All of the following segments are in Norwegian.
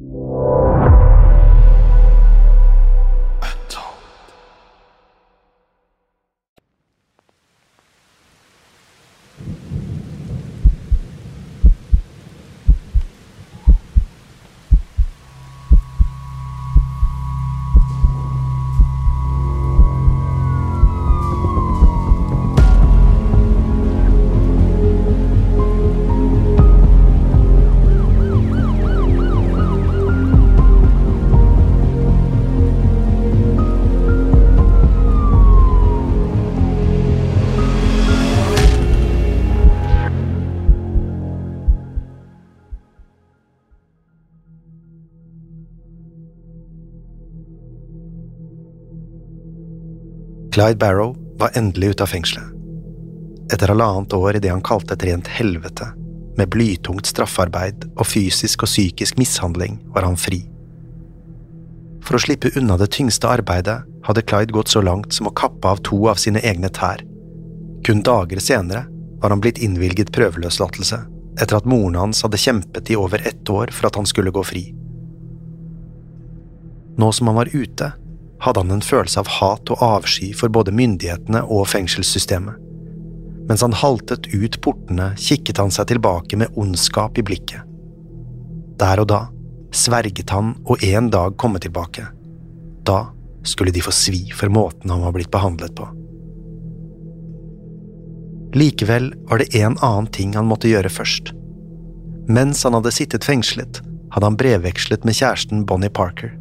you. Clyde Barrow var endelig ute av fengselet. Etter halvannet år i det han kalte et rent helvete, med blytungt straffarbeid og fysisk og psykisk mishandling, var han fri. For å slippe unna det tyngste arbeidet hadde Clyde gått så langt som å kappe av to av sine egne tær. Kun dager senere var han blitt innvilget prøveløslatelse etter at moren hans hadde kjempet i over ett år for at han skulle gå fri. Nå som han var ute, hadde han en følelse av hat og avsky for både myndighetene og fengselssystemet. Mens han haltet ut portene, kikket han seg tilbake med ondskap i blikket. Der og da sverget han å en dag komme tilbake. Da skulle de få svi for måten han var blitt behandlet på. Likevel var det en annen ting han måtte gjøre først. Mens han hadde sittet fengslet, hadde han brevvekslet med kjæresten Bonnie Parker.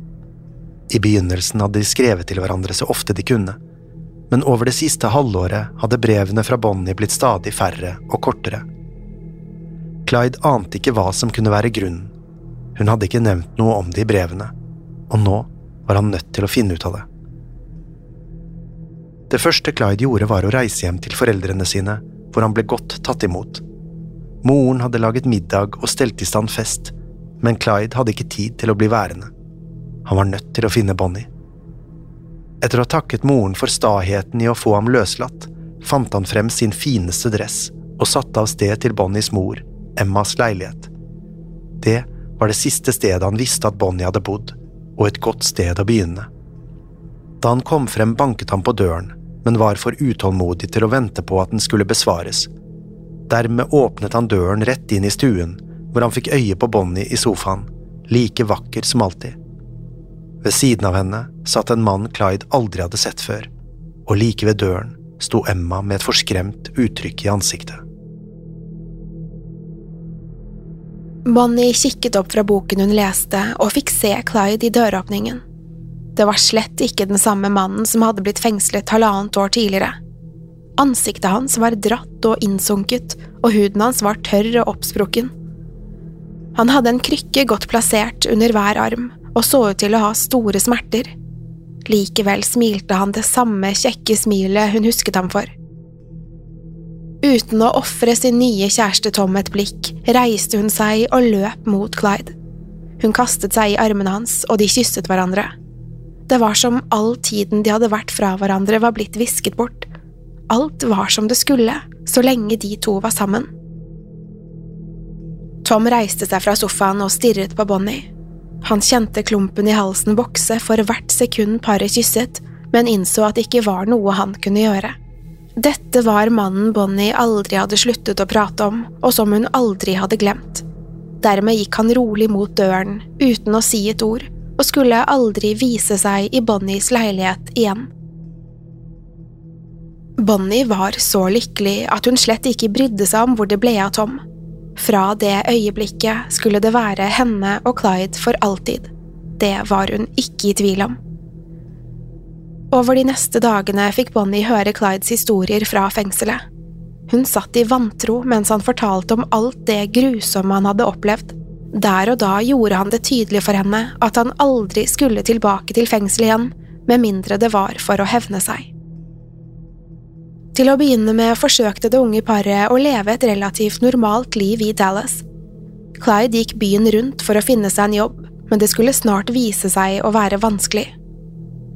I begynnelsen hadde de skrevet til hverandre så ofte de kunne, men over det siste halvåret hadde brevene fra Bonnie blitt stadig færre og kortere. Clyde ante ikke hva som kunne være grunnen. Hun hadde ikke nevnt noe om det i brevene, og nå var han nødt til å finne ut av det. Det første Clyde gjorde, var å reise hjem til foreldrene sine, hvor han ble godt tatt imot. Moren hadde laget middag og stelt i stand fest, men Clyde hadde ikke tid til å bli værende. Han var nødt til å finne Bonnie. Etter å ha takket moren for staheten i å få ham løslatt, fant han frem sin fineste dress og satte av sted til Bonnies mor, Emmas leilighet. Det var det siste stedet han visste at Bonnie hadde bodd, og et godt sted å begynne. Da han kom frem, banket han på døren, men var for utålmodig til å vente på at den skulle besvares. Dermed åpnet han døren rett inn i stuen, hvor han fikk øye på Bonnie i sofaen, like vakker som alltid. Ved siden av henne satt en mann Clyde aldri hadde sett før, og like ved døren sto Emma med et forskremt uttrykk i ansiktet. Bonnie kikket opp fra boken hun leste, og fikk se Clyde i døråpningen. Det var slett ikke den samme mannen som hadde blitt fengslet halvannet år tidligere. Ansiktet hans var dratt og innsunket, og huden hans var tørr og oppsprukken. Han hadde en krykke godt plassert under hver arm, og så ut til å ha store smerter. Likevel smilte han det samme kjekke smilet hun husket ham for. Uten å ofre sin nye kjæreste Tom et blikk, reiste hun seg og løp mot Clyde. Hun kastet seg i armene hans, og de kysset hverandre. Det var som all tiden de hadde vært fra hverandre var blitt visket bort. Alt var som det skulle, så lenge de to var sammen. Tom reiste seg fra sofaen og stirret på Bonnie. Han kjente klumpen i halsen vokse for hvert sekund paret kysset, men innså at det ikke var noe han kunne gjøre. Dette var mannen Bonnie aldri hadde sluttet å prate om, og som hun aldri hadde glemt. Dermed gikk han rolig mot døren, uten å si et ord, og skulle aldri vise seg i Bonnies leilighet igjen. Bonnie var så lykkelig at hun slett ikke brydde seg om hvor det ble av Tom. Fra det øyeblikket skulle det være henne og Clyde for alltid. Det var hun ikke i tvil om. Over de neste dagene fikk Bonnie høre Clydes historier fra fengselet. Hun satt i vantro mens han fortalte om alt det grusomme han hadde opplevd. Der og da gjorde han det tydelig for henne at han aldri skulle tilbake til fengselet igjen, med mindre det var for å hevne seg. Til å begynne med forsøkte det unge paret å leve et relativt normalt liv i Dallas. Clyde gikk byen rundt for å finne seg en jobb, men det skulle snart vise seg å være vanskelig.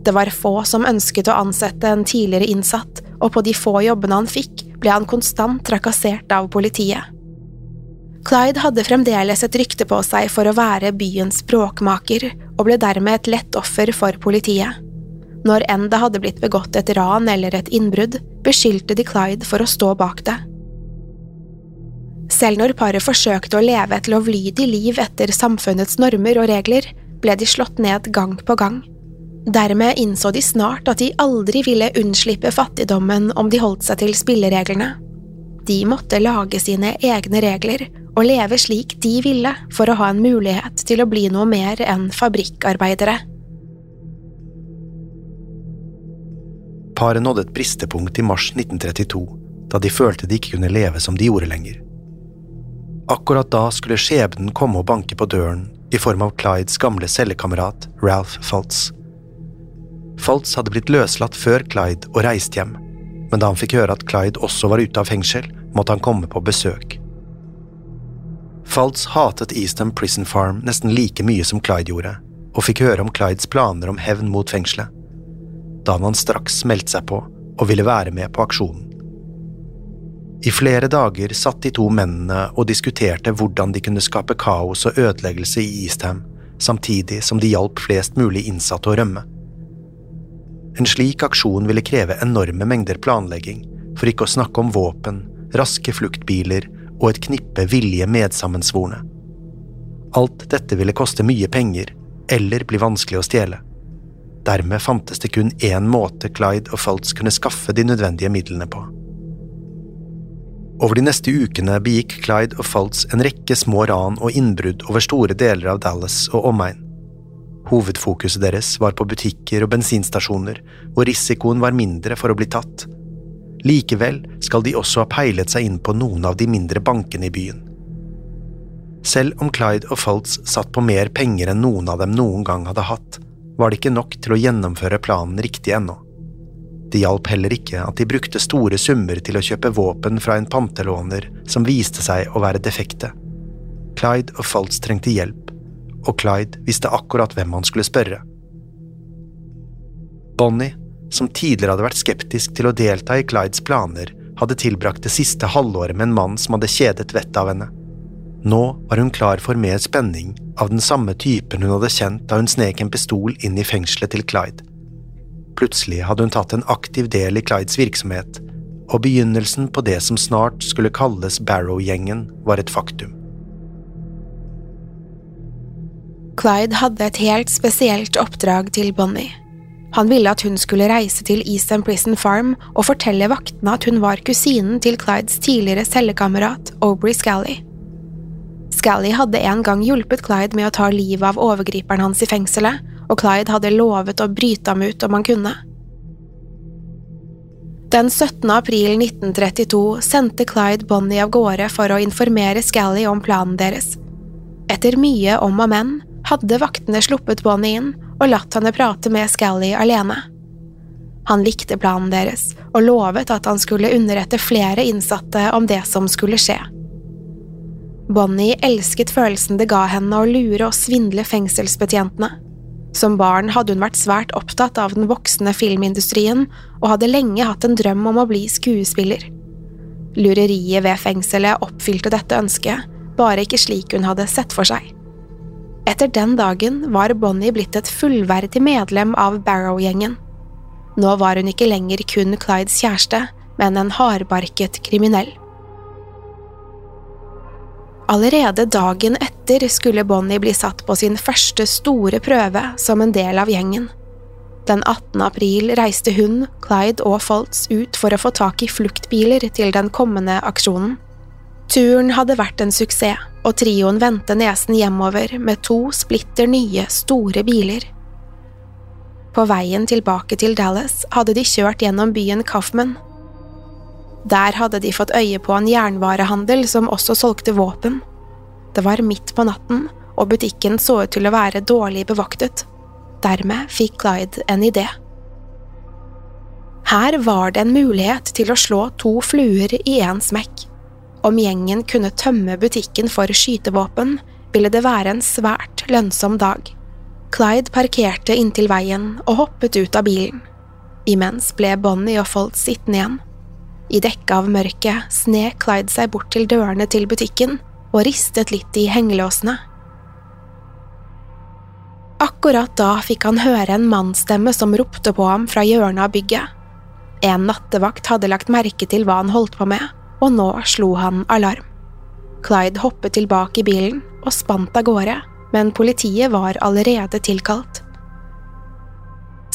Det var få som ønsket å ansette en tidligere innsatt, og på de få jobbene han fikk, ble han konstant trakassert av politiet. Clyde hadde fremdeles et rykte på seg for å være byens bråkmaker, og ble dermed et lett offer for politiet. Når enn det hadde blitt begått et ran eller et innbrudd, beskyldte de Clyde for å stå bak det. Selv når paret forsøkte å leve et lovlydig liv etter samfunnets normer og regler, ble de slått ned gang på gang. Dermed innså de snart at de aldri ville unnslippe fattigdommen om de holdt seg til spillereglene. De måtte lage sine egne regler og leve slik de ville for å ha en mulighet til å bli noe mer enn fabrikkarbeidere. Paret nådde et bristepunkt i mars 1932, da de følte de ikke kunne leve som de gjorde lenger. Akkurat da skulle skjebnen komme og banke på døren i form av Clydes gamle cellekamerat Ralph Fultz. Foltz hadde blitt løslatt før Clyde og reist hjem, men da han fikk høre at Clyde også var ute av fengsel, måtte han komme på besøk. Foltz hatet Eastham Prison Farm nesten like mye som Clyde gjorde, og fikk høre om Clydes planer om hevn mot fengselet. Da han straks meldte seg på og ville være med på aksjonen. I flere dager satt de to mennene og diskuterte hvordan de kunne skape kaos og ødeleggelse i Eastham, samtidig som de hjalp flest mulig innsatte å rømme. En slik aksjon ville kreve enorme mengder planlegging, for ikke å snakke om våpen, raske fluktbiler og et knippe villige medsammensvorne. Alt dette ville koste mye penger, eller bli vanskelig å stjele. Dermed fantes det kun én måte Clyde og Fultz kunne skaffe de nødvendige midlene på. Over de neste ukene begikk Clyde og Fultz en rekke små ran og innbrudd over store deler av Dallas og omegn. Hovedfokuset deres var på butikker og bensinstasjoner, hvor risikoen var mindre for å bli tatt. Likevel skal de også ha peilet seg inn på noen av de mindre bankene i byen. Selv om Clyde og Fultz satt på mer penger enn noen av dem noen gang hadde hatt, var det ikke nok til å gjennomføre planen riktig ennå. Det hjalp heller ikke at de brukte store summer til å kjøpe våpen fra en pantelåner som viste seg å være defekte. Clyde og Faltz trengte hjelp, og Clyde visste akkurat hvem han skulle spørre. Bonnie, som tidligere hadde vært skeptisk til å delta i Clydes planer, hadde tilbrakt det siste halvåret med en mann som hadde kjedet vettet av henne. Nå var hun klar for mer spenning av den samme typen hun hadde kjent da hun snek en pistol inn i fengselet til Clyde. Plutselig hadde hun tatt en aktiv del i Clydes virksomhet, og begynnelsen på det som snart skulle kalles Barrow-gjengen, var et faktum. Clyde hadde et helt spesielt oppdrag til Bonnie. Han ville at hun skulle reise til Eastern Prison Farm og fortelle vaktene at hun var kusinen til Clydes tidligere cellekamerat Aubrey Scally. Scally hadde en gang hjulpet Clyde med å ta livet av overgriperen hans i fengselet, og Clyde hadde lovet å bryte ham ut om han kunne. Den 17. april 1932 sendte Clyde Bonnie av gårde for å informere Scally om planen deres. Etter mye om og men hadde vaktene sluppet Bonnie inn og latt henne prate med Scally alene. Han likte planen deres og lovet at han skulle underrette flere innsatte om det som skulle skje. Bonnie elsket følelsen det ga henne å lure og svindle fengselsbetjentene. Som barn hadde hun vært svært opptatt av den voksende filmindustrien og hadde lenge hatt en drøm om å bli skuespiller. Lureriet ved fengselet oppfylte dette ønsket, bare ikke slik hun hadde sett for seg. Etter den dagen var Bonnie blitt et fullverdig medlem av Barrow-gjengen. Nå var hun ikke lenger kun Clydes kjæreste, men en hardbarket kriminell. Allerede dagen etter skulle Bonnie bli satt på sin første store prøve som en del av gjengen. Den 18. april reiste hun, Clyde og Foltz ut for å få tak i fluktbiler til den kommende aksjonen. Turen hadde vært en suksess, og trioen vendte nesen hjemover med to splitter nye, store biler. På veien tilbake til Dallas hadde de kjørt gjennom byen Coffman. Der hadde de fått øye på en jernvarehandel som også solgte våpen. Det var midt på natten, og butikken så ut til å være dårlig bevoktet. Dermed fikk Clyde en idé. Her var det en mulighet til å slå to fluer i én smekk. Om gjengen kunne tømme butikken for skytevåpen, ville det være en svært lønnsom dag. Clyde parkerte inntil veien og hoppet ut av bilen. Imens ble Bonnie og Folt sittende igjen. I dekket av mørket snek Clyde seg bort til dørene til butikken og ristet litt i hengelåsene. Akkurat da fikk han høre en mannsstemme som ropte på ham fra hjørnet av bygget. En nattevakt hadde lagt merke til hva han holdt på med, og nå slo han alarm. Clyde hoppet tilbake i bilen og spant av gårde, men politiet var allerede tilkalt.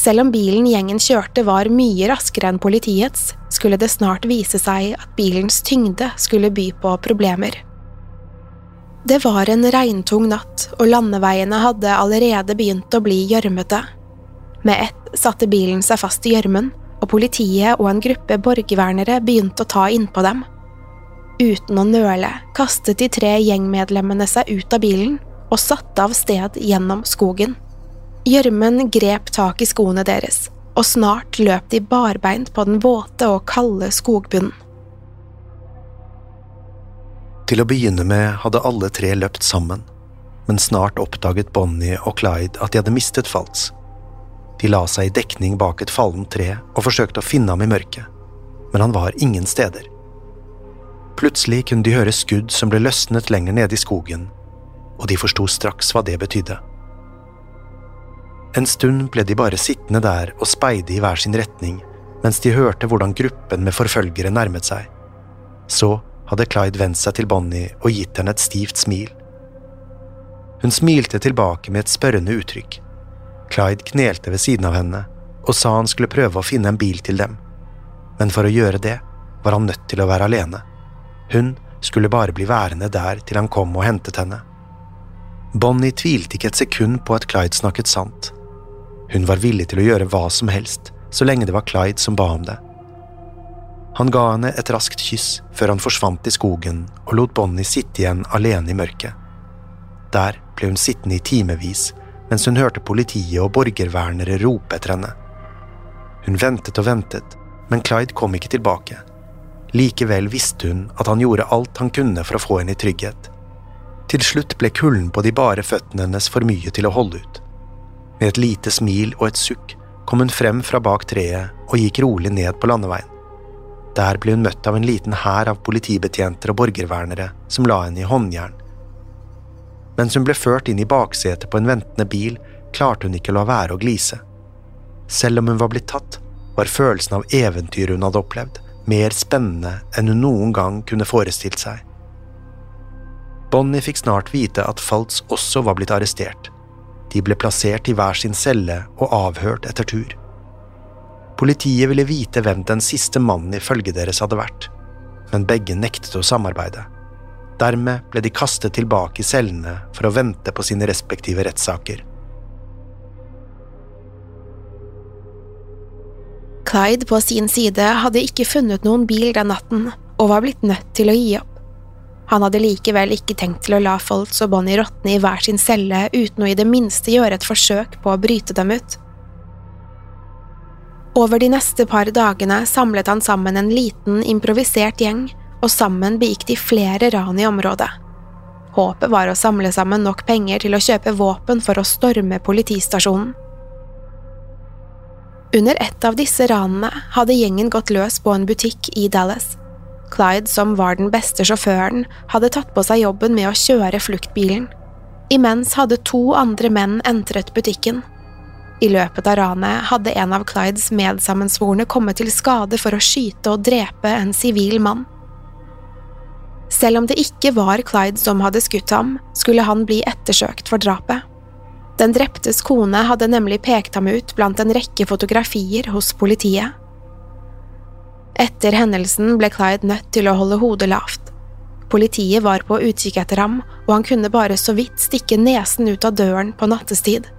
Selv om bilen gjengen kjørte var mye raskere enn politiets, skulle det snart vise seg at bilens tyngde skulle by på problemer. Det var en regntung natt, og landeveiene hadde allerede begynt å bli gjørmete. Med ett satte bilen seg fast i gjørmen, og politiet og en gruppe borgervernere begynte å ta innpå dem. Uten å nøle kastet de tre gjengmedlemmene seg ut av bilen og satte av sted gjennom skogen. Gjørmen grep tak i skoene deres, og snart løp de barbeint på den våte og kalde skogbunnen. Til å begynne med hadde alle tre løpt sammen, men snart oppdaget Bonnie og Clyde at de hadde mistet Faltz. De la seg i dekning bak et fallent tre og forsøkte å finne ham i mørket, men han var ingen steder. Plutselig kunne de høre skudd som ble løsnet lenger nede i skogen, og de forsto straks hva det betydde. En stund ble de bare sittende der og speide i hver sin retning mens de hørte hvordan gruppen med forfølgere nærmet seg. Så hadde Clyde vendt seg til Bonnie og gitt henne et stivt smil. Hun smilte tilbake med et spørrende uttrykk. Clyde knelte ved siden av henne og sa han skulle prøve å finne en bil til dem, men for å gjøre det var han nødt til å være alene. Hun skulle bare bli værende der til han kom og hentet henne. Bonnie tvilte ikke et sekund på at Clyde snakket sant. Hun var villig til å gjøre hva som helst, så lenge det var Clyde som ba om det. Han ga henne et raskt kyss før han forsvant i skogen og lot Bonnie sitte igjen alene i mørket. Der ble hun sittende i timevis mens hun hørte politiet og borgervernere rope etter henne. Hun ventet og ventet, men Clyde kom ikke tilbake. Likevel visste hun at han gjorde alt han kunne for å få henne i trygghet. Til slutt ble kulden på de bare føttene hennes for mye til å holde ut. Med et lite smil og et sukk kom hun frem fra bak treet og gikk rolig ned på landeveien. Der ble hun møtt av en liten hær av politibetjenter og borgervernere som la henne i håndjern. Mens hun ble ført inn i baksetet på en ventende bil, klarte hun ikke å la være å glise. Selv om hun var blitt tatt, var følelsen av eventyret hun hadde opplevd, mer spennende enn hun noen gang kunne forestilt seg. Bonnie fikk snart vite at Faltz også var blitt arrestert. De ble plassert i hver sin celle og avhørt etter tur. Politiet ville vite hvem den siste mannen i følget deres hadde vært, men begge nektet å samarbeide. Dermed ble de kastet tilbake i cellene for å vente på sine respektive rettssaker. Clyde på sin side hadde ikke funnet noen bil den natten, og var blitt nødt til å gi opp. Han hadde likevel ikke tenkt til å la Foltz og Bonnie råtne i hver sin celle uten å i det minste gjøre et forsøk på å bryte dem ut. Over de neste par dagene samlet han sammen en liten, improvisert gjeng, og sammen begikk de flere ran i området. Håpet var å samle sammen nok penger til å kjøpe våpen for å storme politistasjonen. Under et av disse ranene hadde gjengen gått løs på en butikk i Dallas. Clyde, som var den beste sjåføren, hadde tatt på seg jobben med å kjøre fluktbilen. Imens hadde to andre menn entret butikken. I løpet av ranet hadde en av Clydes medsammensvorne kommet til skade for å skyte og drepe en sivil mann. Selv om det ikke var Clyde som hadde skutt ham, skulle han bli ettersøkt for drapet. Den dreptes kone hadde nemlig pekt ham ut blant en rekke fotografier hos politiet. Etter hendelsen ble Clyde nødt til å holde hodet lavt. Politiet var på utkikk etter ham, og han kunne bare så vidt stikke nesen ut av døren på nattestid.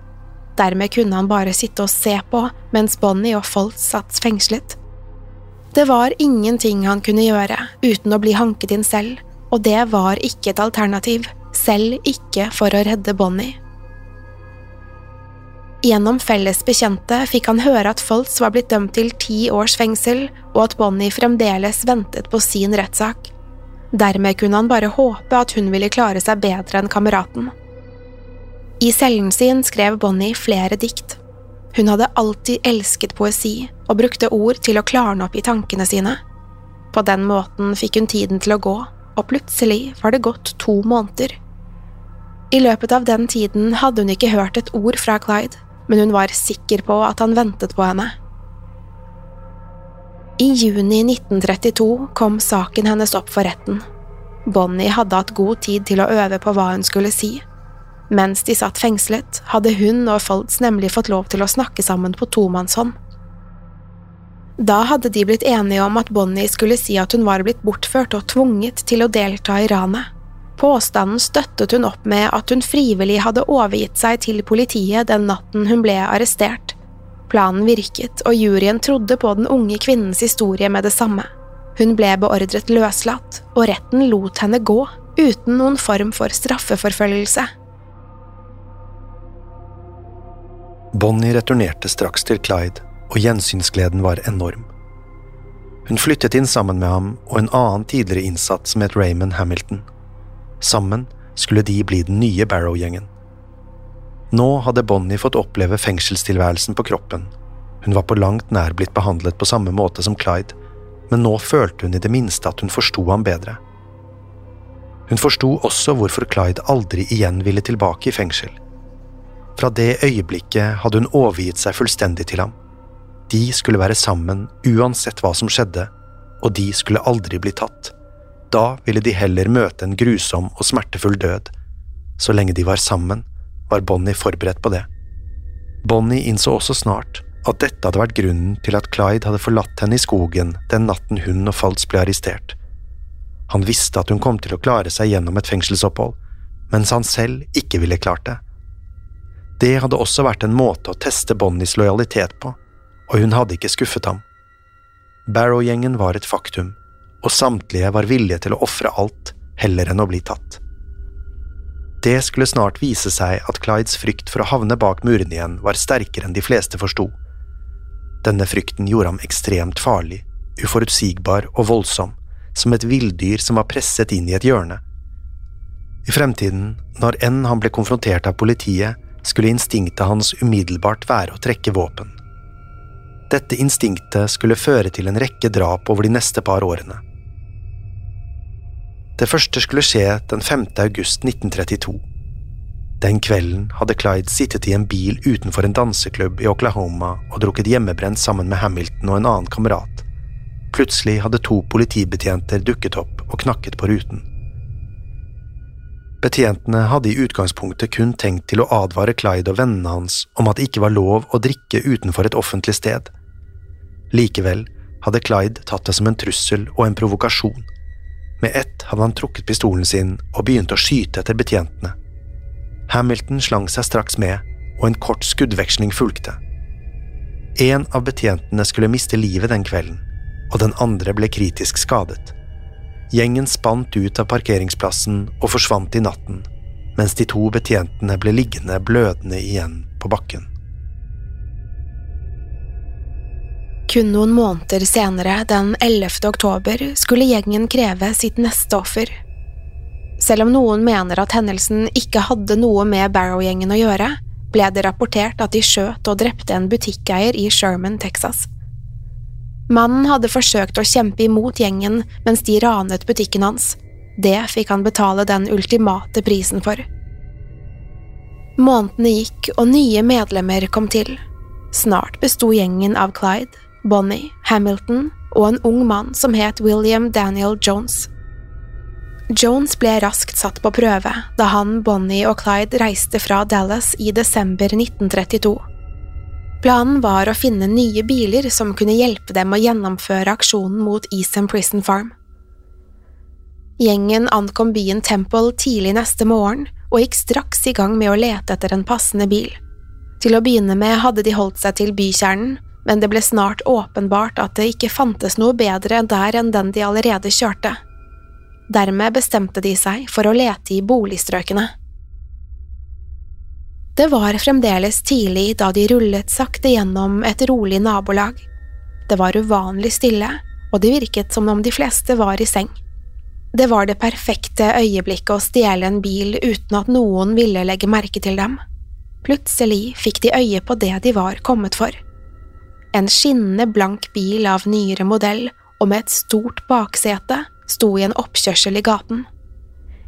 Dermed kunne han bare sitte og se på mens Bonnie og Foltz satt fengslet. Det var ingenting han kunne gjøre uten å bli hanket inn selv, og det var ikke et alternativ, selv ikke for å redde Bonnie. Gjennom felles bekjente fikk han høre at Foltz var blitt dømt til ti års fengsel, og at Bonnie fremdeles ventet på sin rettssak. Dermed kunne han bare håpe at hun ville klare seg bedre enn kameraten. I cellen sin skrev Bonnie flere dikt. Hun hadde alltid elsket poesi og brukte ord til å klarne opp i tankene sine. På den måten fikk hun tiden til å gå, og plutselig var det gått to måneder. I løpet av den tiden hadde hun ikke hørt et ord fra Clyde, men hun var sikker på at han ventet på henne. I juni 1932 kom saken hennes opp for retten. Bonnie hadde hatt god tid til å øve på hva hun skulle si. Mens de satt fengslet, hadde hun og Folds nemlig fått lov til å snakke sammen på tomannshånd. Da hadde de blitt enige om at Bonnie skulle si at hun var blitt bortført og tvunget til å delta i ranet. Påstanden støttet hun opp med at hun frivillig hadde overgitt seg til politiet den natten hun ble arrestert. Planen virket, og juryen trodde på den unge kvinnens historie med det samme. Hun ble beordret løslatt, og retten lot henne gå, uten noen form for straffeforfølgelse. Bonnie returnerte straks til Clyde, og gjensynsgleden var enorm. Hun flyttet inn sammen med ham og en annen tidligere innsatt som het Raymond Hamilton. Sammen skulle de bli den nye Barrow-gjengen. Nå hadde Bonnie fått oppleve fengselstilværelsen på kroppen. Hun var på langt nær blitt behandlet på samme måte som Clyde, men nå følte hun i det minste at hun forsto ham bedre. Hun forsto også hvorfor Clyde aldri igjen ville tilbake i fengsel. Fra det øyeblikket hadde hun overgitt seg fullstendig til ham. De skulle være sammen uansett hva som skjedde, og de skulle aldri bli tatt. Da ville de heller møte en grusom og smertefull død. Så lenge de var sammen, var Bonnie forberedt på det. Bonnie innså også snart at dette hadde vært grunnen til at Clyde hadde forlatt henne i skogen den natten hun og Faltz ble arrestert. Han visste at hun kom til å klare seg gjennom et fengselsopphold, mens han selv ikke ville klart det. Det hadde også vært en måte å teste Bonnies lojalitet på, og hun hadde ikke skuffet ham. Barrow-gjengen var et faktum, og samtlige var villige til å ofre alt heller enn å bli tatt. Det skulle snart vise seg at Clydes frykt for å havne bak murene igjen var sterkere enn de fleste forsto. Denne frykten gjorde ham ekstremt farlig, uforutsigbar og voldsom, som et villdyr som var presset inn i et hjørne. I fremtiden, når enn han ble konfrontert av politiet, skulle instinktet hans umiddelbart være å trekke våpen. Dette instinktet skulle føre til en rekke drap over de neste par årene. Det første skulle skje den 5. august 1932. Den kvelden hadde Clyde sittet i en bil utenfor en danseklubb i Oklahoma og drukket hjemmebrent sammen med Hamilton og en annen kamerat. Plutselig hadde to politibetjenter dukket opp og knakket på ruten. Betjentene hadde i utgangspunktet kun tenkt til å advare Clyde og vennene hans om at det ikke var lov å drikke utenfor et offentlig sted. Likevel hadde Clyde tatt det som en trussel og en provokasjon. Med ett hadde han trukket pistolen sin og begynte å skyte etter betjentene. Hamilton slang seg straks med, og en kort skuddveksling fulgte. En av betjentene skulle miste livet den kvelden, og den andre ble kritisk skadet. Gjengen spant ut av parkeringsplassen og forsvant i natten, mens de to betjentene ble liggende blødende igjen på bakken. Kun noen måneder senere, den 11. oktober, skulle gjengen kreve sitt neste offer. Selv om noen mener at hendelsen ikke hadde noe med Barrow-gjengen å gjøre, ble det rapportert at de skjøt og drepte en butikkeier i Sherman, Texas. Mannen hadde forsøkt å kjempe imot gjengen mens de ranet butikken hans. Det fikk han betale den ultimate prisen for. Månedene gikk, og nye medlemmer kom til. Snart besto gjengen av Clyde, Bonnie, Hamilton og en ung mann som het William Daniel Jones. Jones ble raskt satt på prøve da han, Bonnie og Clyde reiste fra Dallas i desember 1932. Planen var å finne nye biler som kunne hjelpe dem å gjennomføre aksjonen mot Easton Prison Farm. Gjengen ankom byen Temple tidlig neste morgen og gikk straks i gang med å lete etter en passende bil. Til å begynne med hadde de holdt seg til bykjernen, men det ble snart åpenbart at det ikke fantes noe bedre der enn den de allerede kjørte. Dermed bestemte de seg for å lete i boligstrøkene. Det var fremdeles tidlig da de rullet sakte gjennom et rolig nabolag. Det var uvanlig stille, og det virket som om de fleste var i seng. Det var det perfekte øyeblikket å stjele en bil uten at noen ville legge merke til dem. Plutselig fikk de øye på det de var kommet for. En skinnende blank bil av nyere modell og med et stort baksete sto i en oppkjørsel i gaten.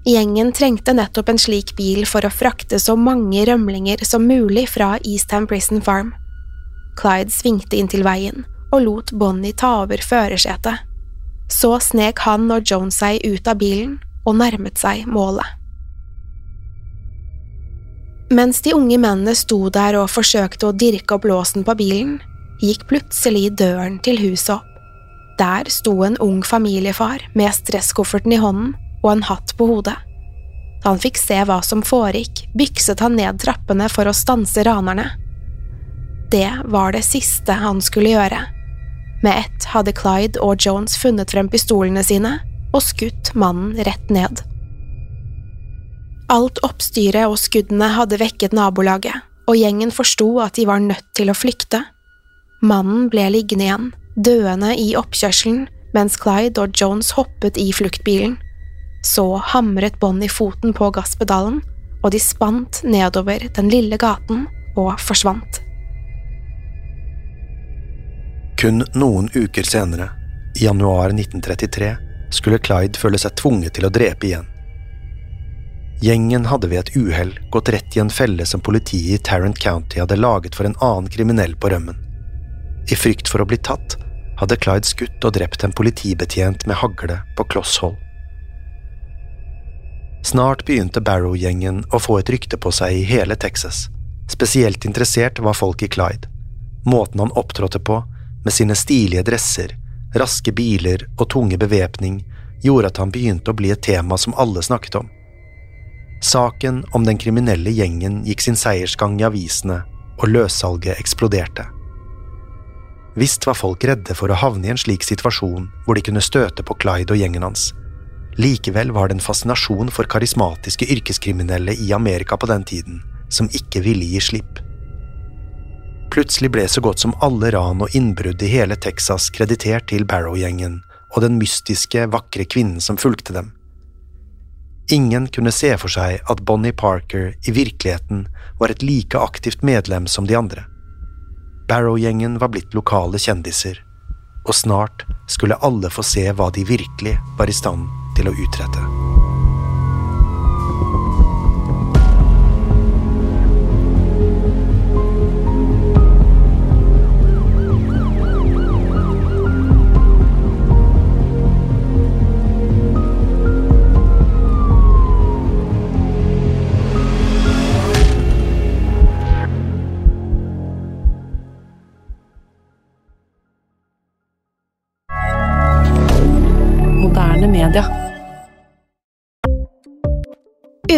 Gjengen trengte nettopp en slik bil for å frakte så mange rømlinger som mulig fra Eastham Prison Farm. Clyde svingte inn til veien og lot Bonnie ta over førersetet. Så snek han og Jones seg ut av bilen og nærmet seg målet. Mens de unge mennene sto der og forsøkte å dirke opp låsen på bilen, gikk plutselig døren til huset opp. Der sto en ung familiefar med stresskofferten i hånden og en hatt på hodet. Da han fikk se hva som foregikk, bykset han ned trappene for å stanse ranerne. Det var det siste han skulle gjøre. Med ett hadde Clyde og Jones funnet frem pistolene sine og skutt mannen rett ned. Alt oppstyret og skuddene hadde vekket nabolaget, og gjengen forsto at de var nødt til å flykte. Mannen ble liggende igjen, døende i oppkjørselen, mens Clyde og Jones hoppet i fluktbilen. Så hamret Bonnie foten på gasspedalen, og de spant nedover den lille gaten og forsvant. Kun noen uker senere, i januar 1933, skulle Clyde føle seg tvunget til å drepe igjen. Gjengen hadde ved et uhell gått rett i en felle som politiet i Tarrant County hadde laget for en annen kriminell på rømmen. I frykt for å bli tatt hadde Clyde skutt og drept en politibetjent med hagle på kloss hold. Snart begynte Barrow-gjengen å få et rykte på seg i hele Texas. Spesielt interessert var folk i Clyde. Måten han opptrådte på, med sine stilige dresser, raske biler og tunge bevæpning, gjorde at han begynte å bli et tema som alle snakket om. Saken om den kriminelle gjengen gikk sin seiersgang i avisene, og løssalget eksploderte. Visst var folk redde for å havne i en slik situasjon hvor de kunne støte på Clyde og gjengen hans. Likevel var det en fascinasjon for karismatiske yrkeskriminelle i Amerika på den tiden, som ikke ville gi slipp. Plutselig ble så godt som alle ran og innbrudd i hele Texas kreditert til Barrow-gjengen og den mystiske, vakre kvinnen som fulgte dem. Ingen kunne se for seg at Bonnie Parker i virkeligheten var et like aktivt medlem som de andre. Barrow-gjengen var blitt lokale kjendiser, og snart skulle alle få se hva de virkelig var i stand til å utrette.